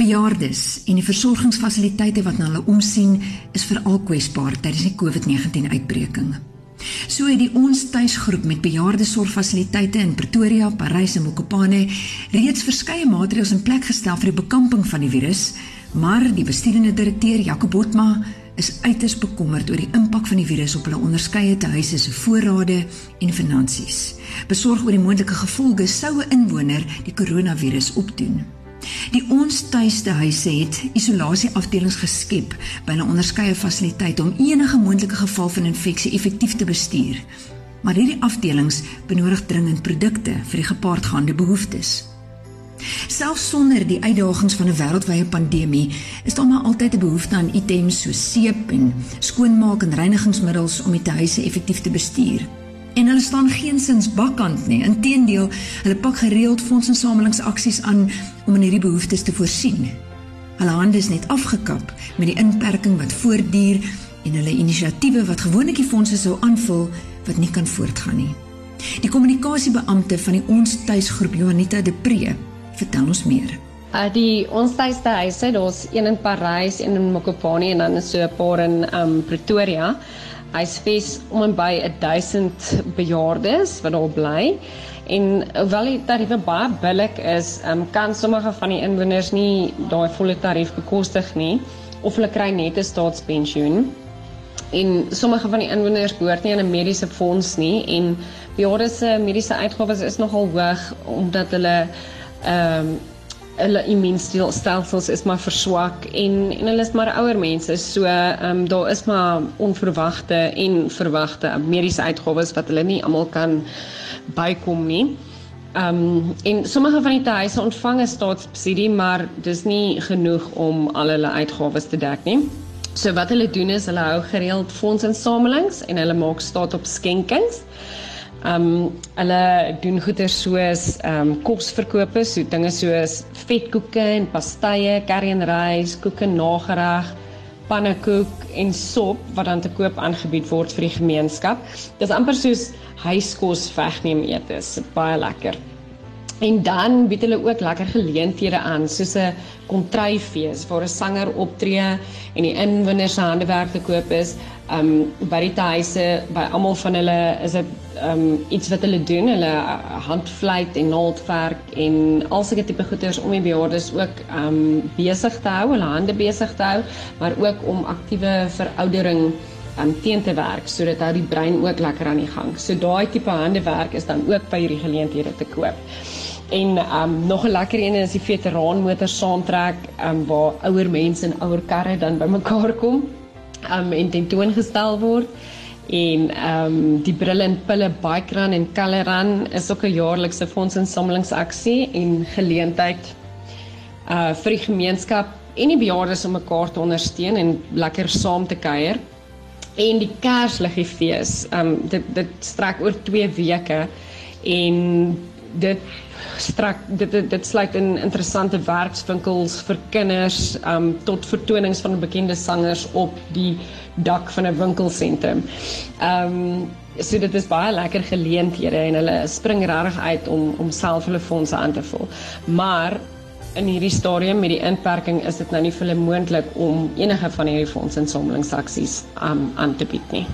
Bejaardes en die versorgingsfasiliteite wat na hulle omsien, is veral kwesbaar tydens die COVID-19 uitbreking. So het die ons tuisgroep met bejaardesorgfasiliteite in Pretoria, Parys en Mokopane reeds verskeie maatreëls in plek gestel vir die bekamping van die virus, maar die bestuurende direkteur Jacob Botma is uiters bekommerd oor die impak van die virus op hulle onderskeie tehuise se voorrade en finansies. Besorg oor die moontlike gevolge sou 'n inwoner die koronavirus opdoen. Die ons tuiste huise het isolasieafdelings geskep by 'n onderskeie fasiliteit om enige moontlike geval van infeksie effektief te bestuur. Maar hierdie afdelings benodig dringend produkte vir die gepaardgaande behoeftes. Selfs sonder die uitdagings van 'n wêreldwye pandemie, is daar maar altyd 'n behoefte aan items so seep en skoonmaak en reinigingsmiddels om die huise effektief te bestuur. En hulle staan geensins bakkant nie. Inteendeel, hulle pak gereeld fondsinsamelingsaksies aan om in hierdie behoeftes te voorsien. Hulle hande is net afgekap met die inperking wat voortduur en hulle inisiatiewe wat gewoonlik die fondse sou aanvul wat nie kan voortgaan nie. Die kommunikasiebeampte van die Ons Tuisgroep Juanita de Pre vertel ons meer. Uh die Ons Tuishuise, daar's een in Parys, een in Mokopane en dan so 'n paar in um Pretoria. Hy's fees om en by 1000 bejaardes wat daar bly. En hoewel die tariewe baie billik is, um, kan sommige van die inwoners nie daai volle tarief bekostig nie of hulle kry net 'n staatspensioen. En sommige van die inwoners behoort nie aan 'n mediese fonds nie en bejaardes se mediese uitgawes is nogal hoog omdat hulle ehm um, hulle immuunstelsels is maar verswak en en hulle is maar ouer mense so ehm um, daar is maar onverwagte en verwagte mediese uitgawes wat hulle nie almal kan bykom nie. Ehm um, en sommige van die huise ontvang 'n staatssubsidie maar dis nie genoeg om al hulle uitgawes te dek nie. So wat hulle doen is hulle hou gereeld fondsinsamelings en hulle maak staat op skenkings. Ehm um, hulle doen goeder soos ehm um, kosverkope, so dinge soos vetkoeke en pastye, curry en rys, koeke nagereg, pannekoek en sop wat dan te koop aangebied word vir die gemeenskap. Dis amper soos huiskos wegneem etes, baie lekker. En dan bied hulle ook lekker geleenthede aan soos 'n kontryfees waar 'n sanger optree en die inwoners se handewerk te koop is. Um by die huise by almal van hulle is dit um iets wat hulle doen, hulle handvleit en naaldwerk en al sulke tipe goeders om die bejaardes ook um besig te hou, hulle hande besig te hou, maar ook om aktiewe veroudering um teen te werk sodat hy die brein ook lekker aan die gang. So daai tipe handewerk is dan ook by hierdie geleenthede te koop. En um nog 'n lekker een is die veteraan motor saamtrek um waar ouer mense en ouer karre dan bymekaar kom um en tentoongestel word. En um die Brill en Pille Bike Run en Color Run is ook 'n jaarlikse fondsinsamelingsaksie en geleentheid uh vir die gemeenskap en die bejaardes om mekaar te ondersteun en lekker saam te kuier. En die Kersliggefees, um dit dit strek oor 2 weke en dit strak dit dit, dit sluit in interessante werkswinkels vir kinders um tot vertonings van bekende sangers op die dak van 'n winkelsentrum. Um so dit is baie lekker geleenthede en hulle spring regtig uit om om self hulle fondse aan te vul. Maar in hierdie stadium met die inperking is dit nou nie vir hulle moontlik om enige van hierdie fondsinsamelingsaksies um aan te bied nie.